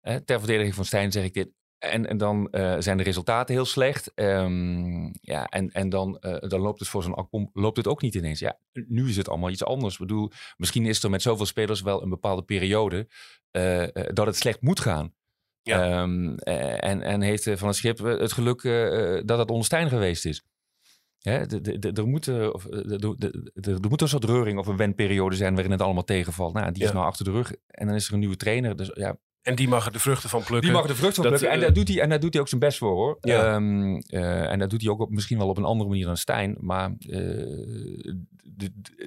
Eh, ter verdediging van Stijn zeg ik dit. En, en dan eh, zijn de resultaten heel slecht. Ehm, ja, en, en dan, eh, dan loopt het voor zo'n loopt het ook niet ineens. Ja, nu is het allemaal iets anders. Ik bedoel, misschien is er met zoveel spelers wel een bepaalde periode eh, dat het slecht moet gaan. Ja. Ehm, eh, en, en heeft Van het Schip het geluk dat het onder Stijn geweest is. Hè, Er moet, een soort reuring of een wenperiode zijn waarin het allemaal tegenvalt. Nou, die is Ja. nou achter de rug. En dan is er een nieuwe trainer. Dus ja, En die mag er de vruchten van plukken. die mag de vrucht van Dat, plukken. En eh, daar, doet hij, en daar doet hij ook zijn best voor hoor. Ja. Ehm, eh, en dat doet hij ook op, misschien wel op een andere manier dan Stijn. Maar eh,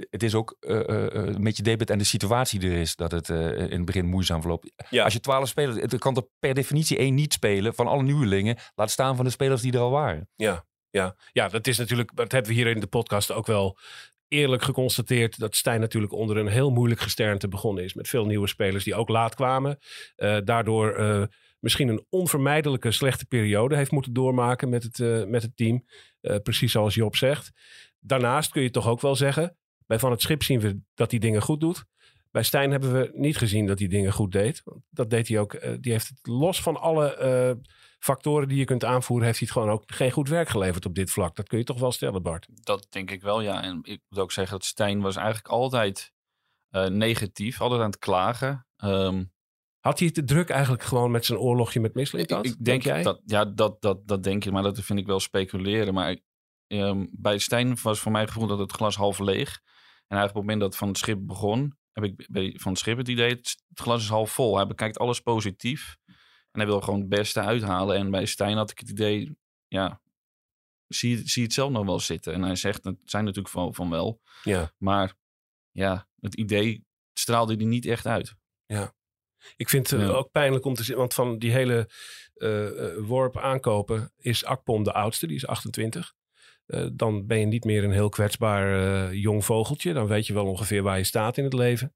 het is ook een beetje debet aan de situatie er is. Dat het in het begin moeizaam verloopt. Ja. Als je twaalf spelers, het kan er per definitie één niet spelen van alle nieuwelingen. Laat staan van de spelers die er al waren. Ja, ja. ja, dat is natuurlijk, dat hebben we hier in de podcast ook wel eerlijk geconstateerd. Dat Stijn natuurlijk onder een heel moeilijk gesternte begonnen is. Met veel nieuwe spelers die ook laat kwamen. Eh, daardoor eh, misschien een onvermijdelijke slechte periode heeft moeten doormaken met het, eh, met het team. Precies zoals Job zegt. Daarnaast kun je toch ook wel zeggen. Bij Van het Schip zien we dat hij dingen goed doet. Bij Stijn hebben we niet gezien dat hij dingen goed deed. Dat deed hij ook. die heeft het los van alle factoren die je kunt aanvoeren, heeft hij het gewoon ook geen goed werk geleverd op dit vlak. Dat kun je toch wel stellen, Bart. dat denk ik wel, ja. En ik moet ook zeggen dat Stijn was eigenlijk altijd eh, negatief. Altijd aan het klagen. Ehm, Had hij het de druk eigenlijk gewoon met zijn oorlogje met Mislit? Ik, ik denk jij? dat, ja, dat, dat, dat denk je, maar dat vind ik wel speculeren. Maar ehm, bij Stijn was voor mij het gevoel dat het glas half leeg. En eigenlijk op het moment dat Van het Schip begon, heb ik bij Van het Schip het idee, het, het glas is half vol. Hij bekijkt alles positief. En hij wil gewoon het beste uithalen. En bij Stijn had ik het idee, ja, zie, zie het zelf nog wel zitten. En hij zegt, het zijn natuurlijk van, van wel. Ja. Maar ja, het idee straalde hij niet echt uit. Ik vind het eh, Ja. ook pijnlijk om te zien, want van die hele eh, worp aankopen is Akpom de oudste, die is 28. Eh, dan ben je niet meer een heel kwetsbaar jong vogeltje. Dan weet je wel ongeveer waar je staat in het leven.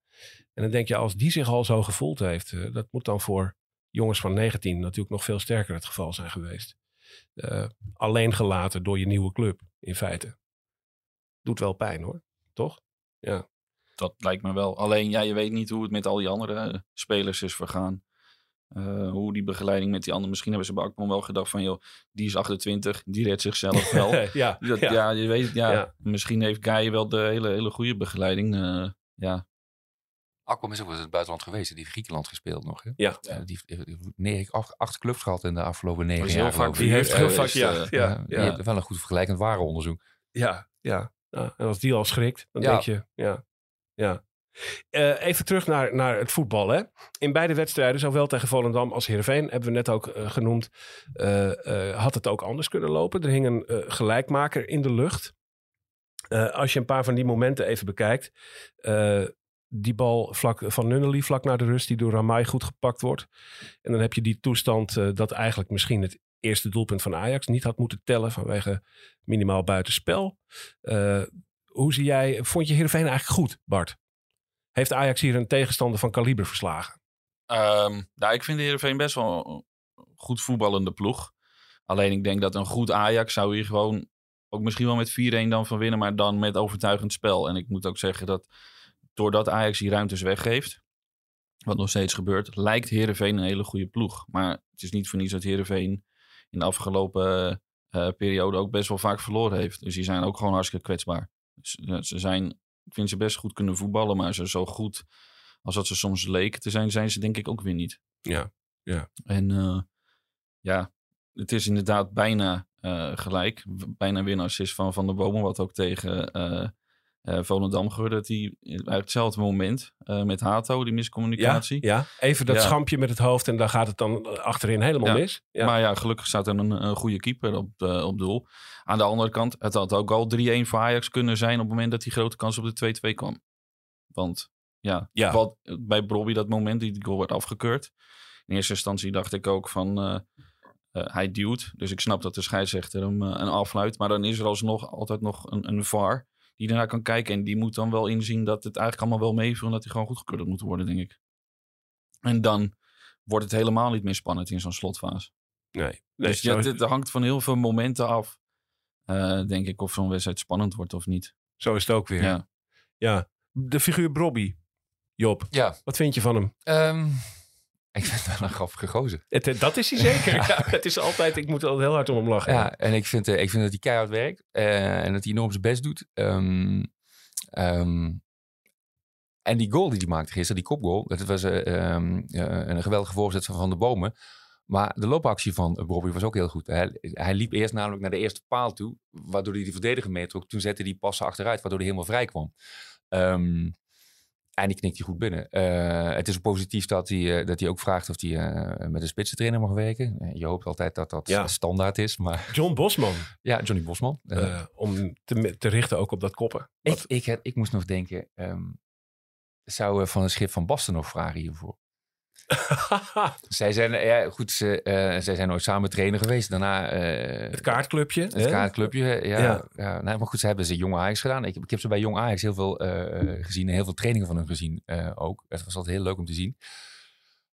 En dan denk je, als die zich al zo gevoeld heeft, dat moet dan voor jongens van 19 natuurlijk nog veel sterker het geval zijn geweest. Eh, alleen gelaten door je nieuwe club, in feite. Doet wel pijn hoor, toch? Dat lijkt me wel. Alleen, ja, je weet niet hoe het met al die andere eh, spelers is vergaan. Eh, hoe die begeleiding met die anderen. Misschien hebben ze bij Akpom wel gedacht van... joh, die is 28, die redt zichzelf wel. [laughs] ja, Dat, ja. ja. je weet het. Ja. Ja. Misschien heeft Guy wel de hele, hele goede begeleiding. ja. Akkom is ook wel eens in het buitenland geweest. Die heeft Griekenland gespeeld nog. Hè? Ja. Eh, die heeft, negen, acht, acht clubs gehad in de afgelopen negen jaar. vaak. Die heeft Eh, heel vaak, ja, eh, ja, Ja, die ja. wel een goed vergelijkend warenonderzoek. Ja, ja. ja. En als die al schrikt, dan Ja. denk je, ja. ja. Eh, even terug naar, naar het voetbal. Hè. In beide wedstrijden, zowel tegen Volendam als Heerenveen, hebben we net ook eh, genoemd, eh, eh, had het ook anders kunnen lopen. Er hing een eh, gelijkmaker in de lucht. Eh, als je een paar van die momenten even bekijkt. Die bal vlak van Nunnely, vlak naar de rust, die door Ramai goed gepakt wordt. En dan heb je die toestand eh, dat eigenlijk misschien het eerste doelpunt van Ajax niet had moeten tellen vanwege minimaal buitenspel. Eh hoe zie jij, vond je Heerenveen eigenlijk goed, Bart? Heeft Ajax hier een tegenstander van kaliber verslagen? Ehm, nou, ik vind Heerenveen best wel een goed voetballende ploeg. Alleen ik denk dat een goed Ajax zou hier gewoon ook misschien wel met 4-1 dan van winnen, maar dan met overtuigend spel. En ik moet ook zeggen dat doordat Ajax die ruimtes weggeeft, wat nog steeds gebeurt, lijkt Herenveen een hele goede ploeg. Maar het is niet voor niets dat Herenveen in de afgelopen eh, periode ook best wel vaak verloren heeft. Dus die zijn ook gewoon hartstikke kwetsbaar. Eh, ze zijn, ik vind ze best goed kunnen voetballen, maar ze zo goed als dat ze soms leken te zijn, zijn ze denk ik ook weer niet. Ja, ja. En eh, ja, het is inderdaad bijna gelijk. Bijna winnaars is van Van der Bomen, wat ook tegen eh eh, Volendam gebeurde. Dat hij uit hetzelfde moment eh, met Hato, die miscommunicatie. ja, even dat Ja. schampje met het hoofd en dan gaat het dan achterin helemaal Ja, mis. Ja. Maar ja, gelukkig staat er een, een goede keeper op, de, op doel. Aan de andere kant, het had ook al 3-1 voor Ajax kunnen zijn op het moment dat die grote kans op de 2-2 kwam. Want ja. Wat, bij Bobby dat moment die die goal werd afgekeurd. In eerste instantie dacht ik ook van eh, eh, hij duwt. Dus ik snap dat de scheidsrechter hem eh, een afluit. Maar dan is er alsnog altijd nog een, een VAR die daarna kan kijken. En die moet dan wel inzien dat het eigenlijk allemaal wel meeviel. En dat hij gewoon goedgekeurd moet worden, denk ik. En dan wordt het helemaal niet meer spannend in zo'n slotfase. Nee, nee dus ja, het hangt van heel veel momenten af. eh, denk ik of zo'n wedstrijd spannend wordt of niet. Zo is het ook weer. Ja. Ja. De figuur Brobby. Job, Ja, wat vind je van hem? ehm, ik vind het wel een grappige gozer. Het, eh, dat is hij zeker. [laughs] ja. het is altijd, ik moet er altijd heel hard om hem lachen. Ja, en ik vind, eh, ik vind dat hij keihard werkt eh, en dat hij enorm zijn best doet. Ehm, ehm, en die goal die hij maakte gisteren, die kopgoal, dat was eh, ehm, eh, een geweldige voorzet van Van de Bomen. Maar de loopactie van Bobby was ook heel goed. Hij, hij liep eerst namelijk naar de eerste paal toe, waardoor hij de verdediger meetrok. Toen zette hij passen achteruit, waardoor hij helemaal vrij kwam. Ehm, en die knikt hij goed binnen. Eh, het is positief dat hij, eh, dat hij ook vraagt of hij eh, met een spitsentrainer mag werken. Je hoopt altijd dat dat Ja. standaard is, maar John Bosman, ja, Johnny Bosman. Om te, te richten ook op dat koppen. ik, Wat- ik, had- ik moest nog denken, ehm, zou eh, Van een Schip van Basten nog vragen hiervoor? [laughs] Zij zijn, ja, goed, ze, eh, zij zijn ooit samen trainer geweest. Daarna eh, het kaartclubje. het hè? kaartclubje. Ja, Ja. maar goed, ze hebben ze Jong Ajax gedaan. Ik, heb- ik heb ze bij Jong Ajax heel veel eh, gezien. En heel veel trainingen van hun gezien ook. Het was altijd heel leuk om te zien.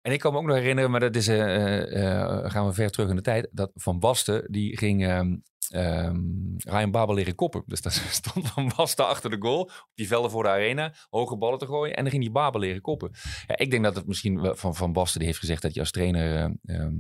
En ik kan me ook nog herinneren, maar dat is, eh, eh, eh, gaan we ver terug in de tijd. Dat Van Basten, die ging ehm ehm, Ryan Babel leren koppen. Dus daar [laughs] stond Van Basten achter de goal. Op die velden voor de arena. Hoge ballen te gooien. En dan ging die Babel leren koppen. Ja, ik denk dat het misschien van Van Basten die heeft gezegd dat hij als trainer... eh, ehm,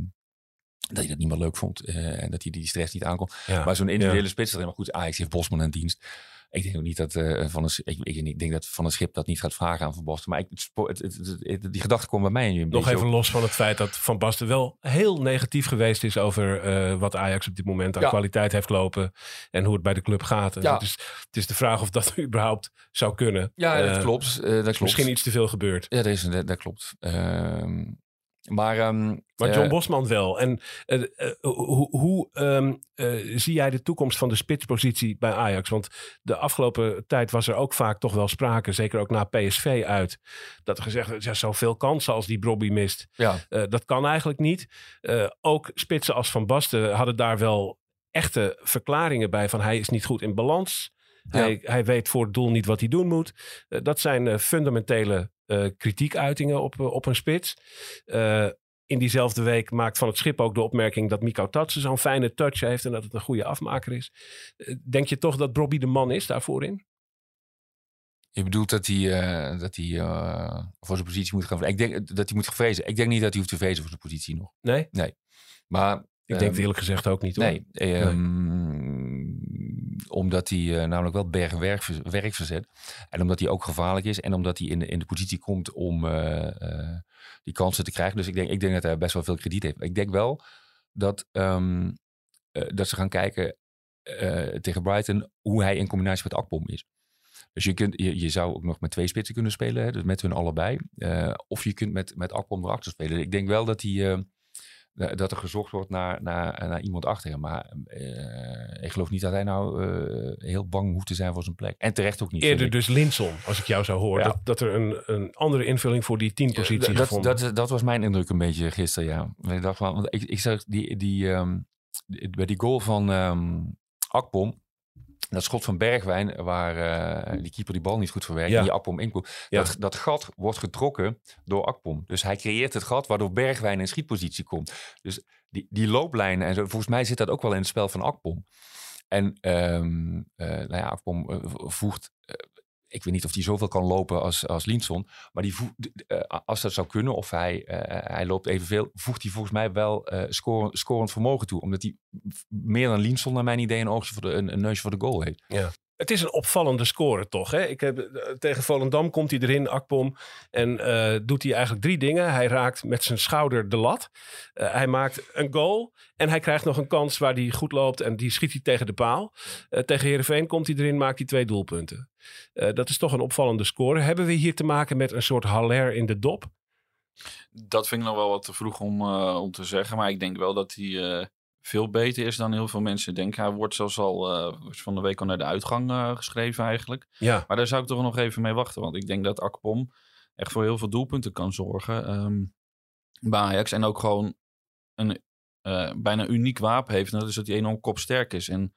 dat hij dat niet meer leuk vond. en dat hij die stress niet aankon. Ja. Maar zo'n individuele spits, maar goed, Ajax heeft Bosman in dienst. Ik denk ook niet dat eh, van een, ik, ik, ik denk dat van een schip dat niet gaat vragen aan Van Basten. Maar ik, het, het, het- die gedachte kwam bij mij een Nog beetje even op. los van het feit dat Van Basten wel heel negatief geweest is over eh, wat Ajax op dit moment aan Ja. kwaliteit heeft lopen en hoe het bij de club gaat. Ja. Het, is, het is de vraag of dat [laughs] überhaupt zou kunnen. Ja, dat Eh, klopt. dat klopt. Misschien iets te veel gebeurd. Ja, dat, is, dat, dat klopt. Maar ehm, Maar eh, John Bosman wel. En eh, eh, hoe, hoe ehm, eh, zie jij de toekomst van de spitspositie bij Ajax? Want de afgelopen tijd was er ook vaak toch wel sprake, zeker ook na PSV uit, dat er gezegd werd, ja, zoveel kansen als die Brobby mist. ja, dat kan eigenlijk niet. Ook spitsen als Van Basten hadden daar wel echte verklaringen bij van hij is niet goed in balans. Ja. Hij, hij weet voor het doel niet wat hij doen moet. Dat zijn fundamentele kritiekuitingen op, eh, op een spits. Eh, in diezelfde week maakt Van het Schip ook de opmerking dat Miko Tatsen zo'n fijne touch heeft en dat het een goede afmaker is. Eh, denk je toch dat Brobby de man is daarvoor in? je bedoelt dat hij, eh, dat hij eh, voor zijn positie moet gaan. Ik denk dat hij moet vrezen. Ik denk niet dat hij hoeft te vrezen voor zijn positie nog. Nee? Maar Ik denk het ehm, eerlijk gezegd ook niet hoor. Nee, ehm, omdat hij eh, namelijk wel bergen werk, verzet. En omdat hij ook gevaarlijk is. En omdat hij in in de positie komt om eh, eh, die kansen te krijgen. Dus ik denk, ik denk dat hij best wel veel krediet heeft. Ik denk wel dat, ehm, eh, dat ze gaan kijken tegen Brighton hoe hij in combinatie met Akpom is. Dus je, kunt, je, je zou ook nog met twee spitsen kunnen spelen, hè, dus met hun allebei. Of je kunt met, met Akpom erachter spelen. Ik denk wel dat hij... eh, da- dat er gezocht wordt naar, naar, naar iemand achter hem. Maar eh, ik geloof niet dat hij nou eh, heel bang hoeft te zijn voor zijn plek. En terecht ook niet. Eerder dus Linson, als ik jou zou horen. Ja. Dat, dat er een, een andere invulling voor die teampositie Ja, dat, gevonden dat, dat was mijn indruk een beetje gisteren, ja. Ik dacht van, want ik, ik zag die, die, ehm, die- bij die goal van ehm Akpom, dat schot van Bergwijn, waar eh, die keeper die bal niet goed verwerkt Ja. en die Akpom inkomt. Ja. Dat, dat gat wordt getrokken door Akpom. Dus hij creëert het gat waardoor Bergwijn in schietpositie komt. Dus die, die looplijnen en zo, volgens mij zit dat ook wel in het spel van Akpom. En ehm, eh, nou ja, Akpom eh, voegt... ik weet niet of hij zoveel kan lopen als, als Linson. Maar die eh, als dat zou kunnen, of hij, eh, hij loopt evenveel, voegt hij volgens mij wel eh scoren, scorend vermogen toe. Omdat hij meer dan Linson, naar mijn idee, een oogje voor de, een, een neusje voor de goal heeft. Het is een opvallende score toch? Hè? Ik heb, eh, tegen Volendam komt hij erin, Akpom. En eh, doet hij eigenlijk drie dingen. Hij raakt met zijn schouder de lat. Eh, hij maakt een goal. En hij krijgt nog een kans waar hij goed loopt. En die schiet hij tegen de paal. Eh, tegen Heerenveen komt hij erin, maakt hij twee doelpunten. Dat is toch een opvallende score. Hebben we hier te maken met een soort haller in de dop? Dat vind ik nog wel wat te vroeg om, om te zeggen. Maar ik denk wel dat hij veel beter is dan heel veel mensen denken. Hij wordt zelfs al eh, van de week al naar de uitgang eh, geschreven eigenlijk. Ja, Maar daar zou ik toch nog even mee wachten. Want ik denk dat Akpom echt voor heel veel doelpunten kan zorgen ehm, bij Ajax. En ook gewoon een eh, bijna uniek wapen heeft. En dat is dat hij enorm kopsterk is. En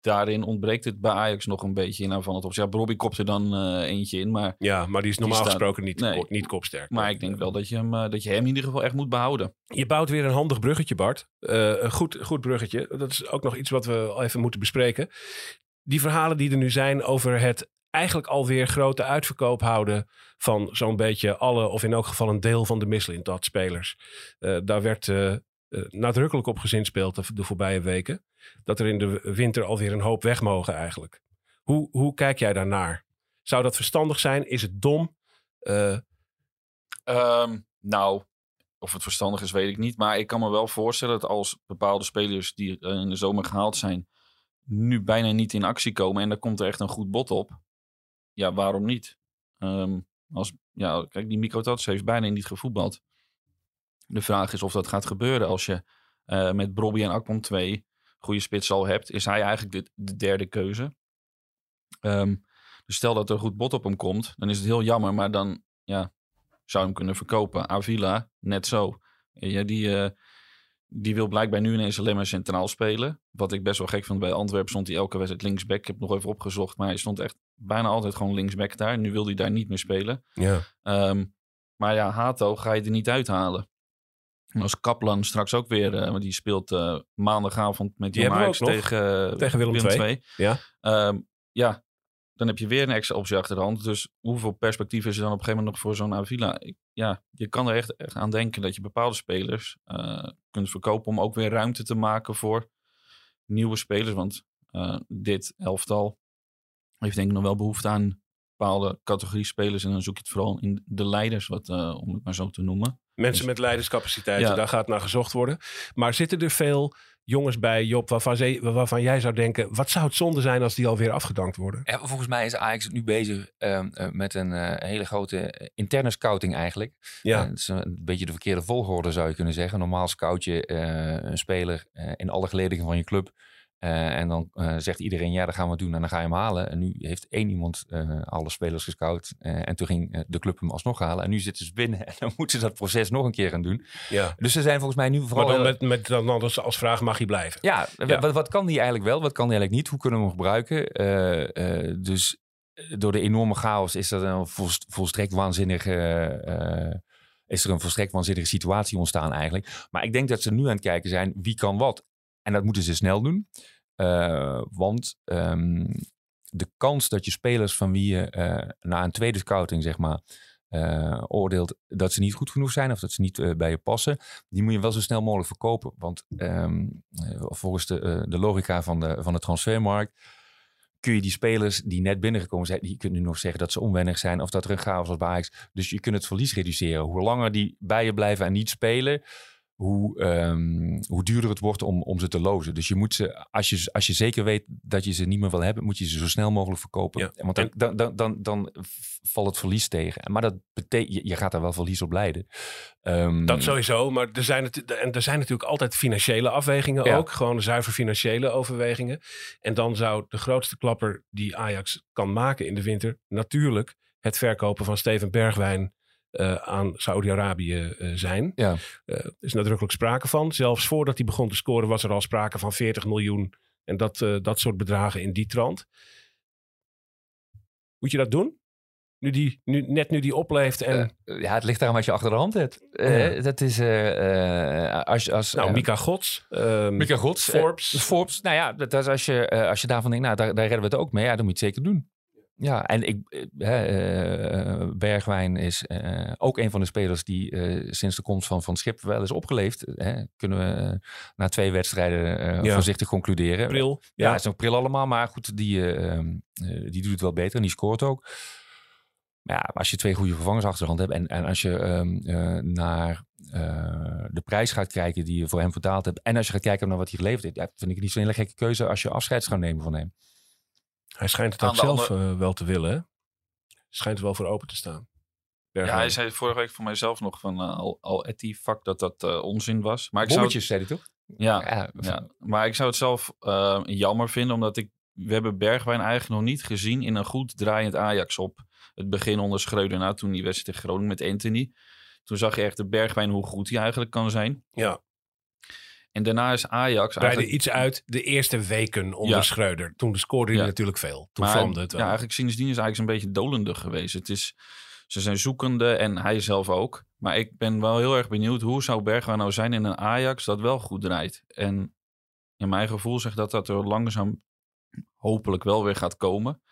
daarin ontbreekt het bij Ajax nog een beetje in van het op. Ja, Robbie kopt er dan eh, eentje in. Maar, ja maar die is normaal staat- gesproken niet, Nee. niet kopsterk. maar ik denk wel dat je, hem, eh, dat je hem in ieder geval echt moet behouden. Je bouwt weer een handig bruggetje, Bart. Eh, een goed, goed bruggetje. Dat is ook nog iets wat we even moeten bespreken. Die verhalen die er nu zijn over het eigenlijk alweer grote uitverkoop houden van zo'n beetje alle, of in elk geval een deel van de Mislintat spelers. Eh, daar werd eh, nadrukkelijk op gezinspeeld de, de voorbije weken. Dat er in de winter alweer een hoop weg mogen eigenlijk. Hoe, hoe kijk jij daarnaar? Zou dat verstandig zijn? Is het dom? Eh, Ehm, nou, of het verstandig is, weet ik niet. Maar ik kan me wel voorstellen dat als bepaalde spelers die eh, in de zomer gehaald zijn, nu bijna niet in actie komen en daar komt er echt een goed bod op. Ja, waarom niet? Ehm, als, ja, kijk, die Mikrotats heeft bijna niet gevoetbald. De vraag is of dat gaat gebeuren als je eh, met Brobby en Akpom 2 goede spits al hebt. Is hij eigenlijk de, de derde keuze? Ehm, dus stel dat er goed bod op hem komt, dan is het heel jammer. Maar dan ja, zou hem kunnen verkopen. Avila, net zo. Ja, die, eh, die wil blijkbaar nu ineens alleen maar centraal spelen. Wat ik best wel gek vond. Bij Antwerpen stond hij elke wedstrijd linksback. Ik heb het nog even opgezocht. Maar hij stond echt bijna altijd gewoon linksback daar. Nu wil hij daar niet meer spelen. ja. Ehm, maar ja, Hato ga je er niet uithalen. En als Kaplan straks ook weer, eh, want die speelt eh, maandagavond met Die Ajax ook nog. tegen, Tegen Willem II. Ja. Ehm, ja, dan heb je weer een extra optie achter de hand. Dus hoeveel perspectief is er dan op een gegeven moment nog voor zo'n Avila? Ik, ja, je kan er echt, echt aan denken dat je bepaalde spelers eh, kunt verkopen om ook weer ruimte te maken voor nieuwe spelers. Want eh, dit elftal heeft denk ik nog wel behoefte aan bepaalde categorie spelers. En dan zoek je het vooral in de leiders, wat, eh, om het maar zo te noemen. Mensen met leiderscapaciteiten, Ja. daar gaat naar gezocht worden. Maar zitten er veel jongens bij, Job, waarvan, ze- waarvan jij zou denken... wat zou het zonde zijn als die alweer afgedankt worden? Ja, volgens mij is Ajax nu bezig ehm, eh, met een eh, hele grote eh, interne scouting eigenlijk. Ja, het is een beetje de verkeerde volgorde zou je kunnen zeggen. Normaal scout je eh, een speler eh, in alle geledingen van je club. Eh, en dan eh, zegt iedereen, ja, dat gaan we doen en dan ga je hem halen. En nu heeft één iemand eh, alle spelers gescout. en toen ging de club hem alsnog halen. En nu zitten ze binnen [laughs] en dan moeten ze dat proces nog een keer gaan doen. ja. Dus ze zijn volgens mij nu vooral... Maar dan met, met dan anders als vraag mag hij blijven. ja, Ja. Wat, wat kan die eigenlijk wel? Wat kan die eigenlijk niet? Hoe kunnen we hem gebruiken? Dus door de enorme chaos is er een volst- volstrekt waanzinnige... is er een volstrekt waanzinnige situatie ontstaan eigenlijk. Maar ik denk dat ze nu aan het kijken zijn wie kan wat. En dat moeten ze snel doen. Eh, want ehm, de kans dat je spelers van wie je eh, na een tweede scouting, zeg maar, eh, oordeelt dat ze niet goed genoeg zijn of dat ze niet bij je passen, die moet je wel zo snel mogelijk verkopen. Want ehm, eh, volgens de, de logica van de, van de transfermarkt kun je die spelers die net binnengekomen zijn, die kunnen nu nog zeggen dat ze onwennig zijn of dat er een chaos was bij Ajax. Dus je kunt het verlies reduceren. Hoe langer die bij je blijven en niet spelen, hoe, ehm, hoe duurder het wordt om, om ze te lozen. Dus je moet ze, als je, als je zeker weet dat je ze niet meer wil hebben, moet je ze zo snel mogelijk verkopen. Ja. Want dan, dan, dan, dan, dan valt het verlies tegen. Maar dat betekent, je, je gaat daar wel verlies op leiden. Ehm, Dat sowieso, maar er zijn, het, en er zijn natuurlijk altijd financiële afwegingen Ja. ook. Gewoon zuiver financiële overwegingen. En dan zou de grootste klapper die Ajax kan maken in de winter... natuurlijk het verkopen van Steven Bergwijn eh, aan Saudi-Arabië eh, zijn. Ja. Eh, er is nadrukkelijk sprake van. Zelfs voordat hij begon te scoren was er al sprake van 40 miljoen. En dat, dat soort bedragen in die trant. Moet je dat doen? Nu die, nu, net nu die opleeft en... Ja, het ligt daarom wat je achter de hand hebt. Ja. Dat is als, als nou, Mika Gods. ehm, Mika Gods, Forbes. Forbes. Nou ja, dat is als je, als je daarvan denkt, nou, daar, daar redden we het ook mee. Ja, dan moet je het zeker doen. Ja, en ik, eh, eh, Bergwijn is eh, ook een van de spelers die eh, sinds de komst van Van Schip wel is opgeleefd. Kunnen we eh, na twee wedstrijden eh, Ja. voorzichtig concluderen. Pril. Ja, is nog pril allemaal, maar goed, die, eh, ehm, eh, die doet het wel beter en die scoort ook. Maar ja, als je twee goede vervangers achter de hand hebt en, en als je ehm, eh, naar de prijs gaat kijken die je voor hem betaald hebt en als je gaat kijken naar wat hij geleverd heeft, ja, vind ik het niet zo'n hele gekke keuze als je afscheid gaat nemen van hem. Hij schijnt het ook zelf andere- eh, wel te willen, hè? Schijnt er wel voor open te staan. Ja, hij zei vorige week voor mijzelf nog van eh, al, al Etty, fuck dat dat eh, onzin was. Maar ik zou, Bommetjes, zei hij toch? ja, Ja, ja, maar ik zou het zelf eh, jammer vinden, omdat ik, we hebben Bergwijn eigenlijk nog niet gezien in een goed draaiend Ajax op het begin onder Schreuder. Nou, toen die wedstrijd tegen Groningen met Anthony. Toen zag je echt de Bergwijn hoe goed hij eigenlijk kan zijn. Ja, En daarna is Ajax eigenlijk... iets uit de eerste weken onder Ja. Schreuder. Toen scoorde hij Ja. natuurlijk veel. Toen Maar vlamde het wel. Ja, eigenlijk sindsdien is Ajax een beetje dolender geweest. Het is, ze zijn zoekende en hij zelf ook. Maar ik ben wel heel erg benieuwd hoe zou Bergwijn nou zijn in een Ajax dat wel goed draait. En in mijn gevoel zegt dat dat er langzaam hopelijk wel weer gaat komen.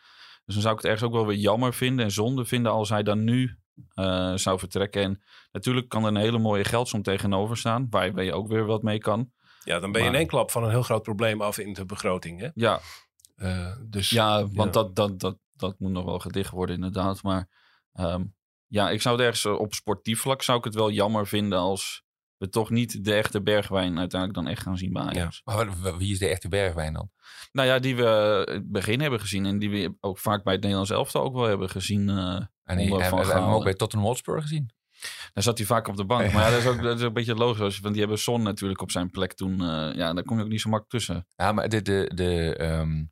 Dus dan zou ik het ergens ook wel weer jammer vinden en zonde vinden als hij dan nu eh, zou vertrekken. En natuurlijk kan er een hele mooie geldsom tegenover staan, waar je- je ook weer wat mee kan. Ja, dan ben je in één klap van een heel groot probleem af in de begroting. Hè? Ja, Eh, dus Ja, want Ja. Dat, dat, dat, dat moet nog wel gedicht worden inderdaad. Maar ehm, ja, ik zou het ergens eh, op sportief vlak zou ik het wel jammer vinden als we toch niet de echte Bergwijn uiteindelijk dan echt gaan zien bij Ajax. Maar wie is de echte Bergwijn dan? Nou ja, die we in het begin hebben gezien en die we ook vaak bij het Nederlands elftal ook wel hebben gezien. eh En die hebben we hem ook bij Tottenham Hotspur gezien. Daar zat hij vaak op de bank. [laughs] Maar ja, dat is ook, dat is ook een beetje logisch. Want die hebben Son natuurlijk op zijn plek toen. eh, ja, daar kom je ook niet zo makkelijk tussen. Ja, maar de, de, de, ehm,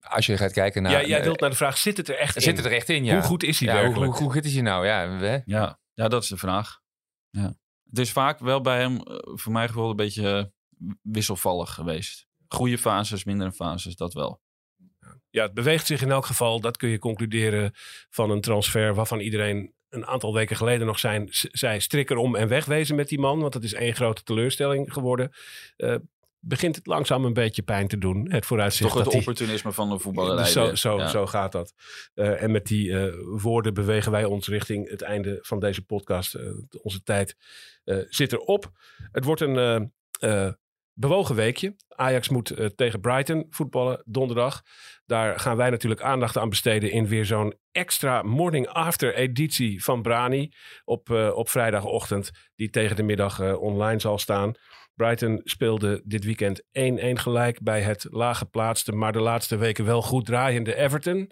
als je gaat kijken naar... ja, jij eh, wilt naar de vraag, zit het er echt in? Zit het er echt in, ja. Hoe goed is hij ja, hoe, werkelijk? hoe, hoe goed is hij nou? Ja? Ja, ja, dat is de vraag. Ja. Het is vaak wel bij hem, eh, voor mijn gevoel, een beetje wisselvallig geweest. Goede fases, mindere fases, dat wel. Ja, het beweegt zich in elk geval. Dat kun je concluderen van een transfer waarvan iedereen een aantal weken geleden nog zijn, zei strik erom en wegwezen met die man. Want dat is één grote teleurstelling geworden. Eh, begint het langzaam een beetje pijn te doen. Het vooruitzicht Toch het dat die- opportunisme van de voetballerij. Dus zo, zo, Ja. zo gaat dat. Eh, en met die eh, woorden bewegen wij ons richting het einde van deze podcast. Onze tijd zit erop. Het wordt een bewogen weekje. Ajax moet eh, tegen Brighton voetballen donderdag. Daar gaan wij natuurlijk aandacht aan besteden in weer zo'n extra morning after editie van Brani op, eh, op vrijdagochtend. Die tegen de middag eh, online zal staan. Brighton speelde dit weekend 1-1 gelijk bij het laag geplaatste, maar de laatste weken wel goed draaiende Everton.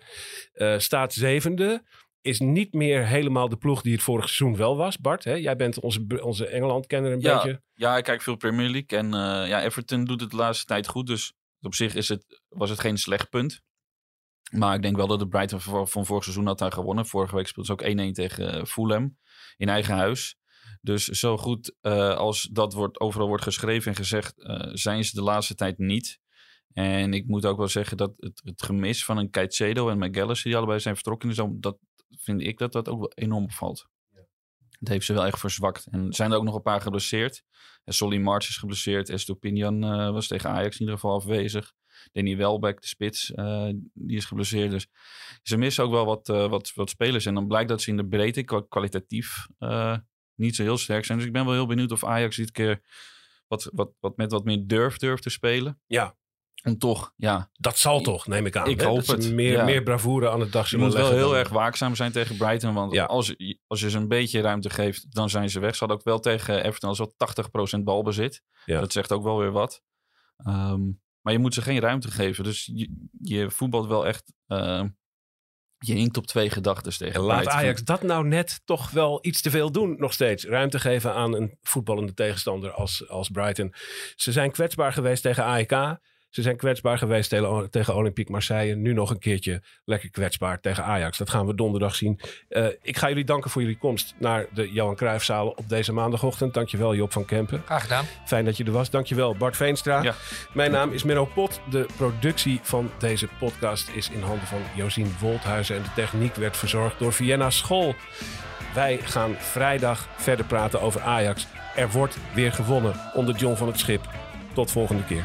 Staat zevende. Is niet meer helemaal de ploeg die het vorig seizoen wel was. Bart, hè? jij bent onze, onze Engeland-kenner een Ja. beetje. ja, ik kijk veel Premier League. En eh, ja, Everton doet het de laatste tijd goed. Dus op zich is het, was het geen slecht punt. Maar ik denk wel dat de Brighton van, van vorig seizoen had daar gewonnen. Vorige week speelde ze ook 1-1 tegen eh, Fulham in eigen huis. Dus zo goed eh, als dat wordt, overal wordt geschreven en gezegd, zijn ze de laatste tijd niet. En ik moet ook wel zeggen dat het, het gemis van een Caicedo en McGallis, die allebei zijn vertrokken, is dat vind ik dat dat ook wel enorm opvalt. Het heeft ze wel echt verzwakt. En zijn er ook nog een paar geblesseerd. En Solly March is geblesseerd. Estopinian eh was tegen Ajax in ieder geval afwezig. Danny Welbeck, de spits, eh, die is geblesseerd. Dus ze missen ook wel wat, eh, wat, wat spelers. En dan blijkt dat ze in de breedte kwa- kwalitatief eh, niet zo heel sterk zijn. Dus ik ben wel heel benieuwd of Ajax dit keer wat, wat, wat met wat meer durf durft te spelen. Ja. Om toch, ja, Dat zal toch, neem ik aan. Ik hè? hoop het, Meer, ja. meer bravoure aan het dag Je moet wel heel dan- erg waakzaam zijn tegen Brighton. Want Ja. als, je- als je ze een beetje ruimte geeft, dan zijn ze weg. Ze hadden ook wel tegen Everton als wel 80% balbezit. Ja. Dat zegt ook wel weer wat. Ehm, maar je moet ze geen ruimte geven. Dus je, je voetbalt wel echt... ehm, je hinkt op twee gedachten tegen En laat. Ajax dat nou net toch wel iets te veel doen, nog steeds. Ruimte geven aan een voetballende tegenstander als, als Brighton. Ze zijn kwetsbaar geweest tegen AEK. Ze zijn kwetsbaar geweest tegen, tegen Olympique Marseille. Nu nog een keertje lekker kwetsbaar tegen Ajax. Dat gaan we donderdag zien. Eh, ik ga jullie danken voor jullie komst naar de Johan Cruijffzaal op deze maandagochtend. Dankjewel Job van Kempen. Graag gedaan. Fijn dat je er was. Dankjewel Bart Veenstra. Ja. Mijn naam is Menno Pot. De productie van deze podcast is in handen van Josien Wolthuizen. En de techniek werd verzorgd door Vienna School. Wij gaan vrijdag verder praten over Ajax. Er wordt weer gewonnen onder John van het Schip. Tot volgende keer.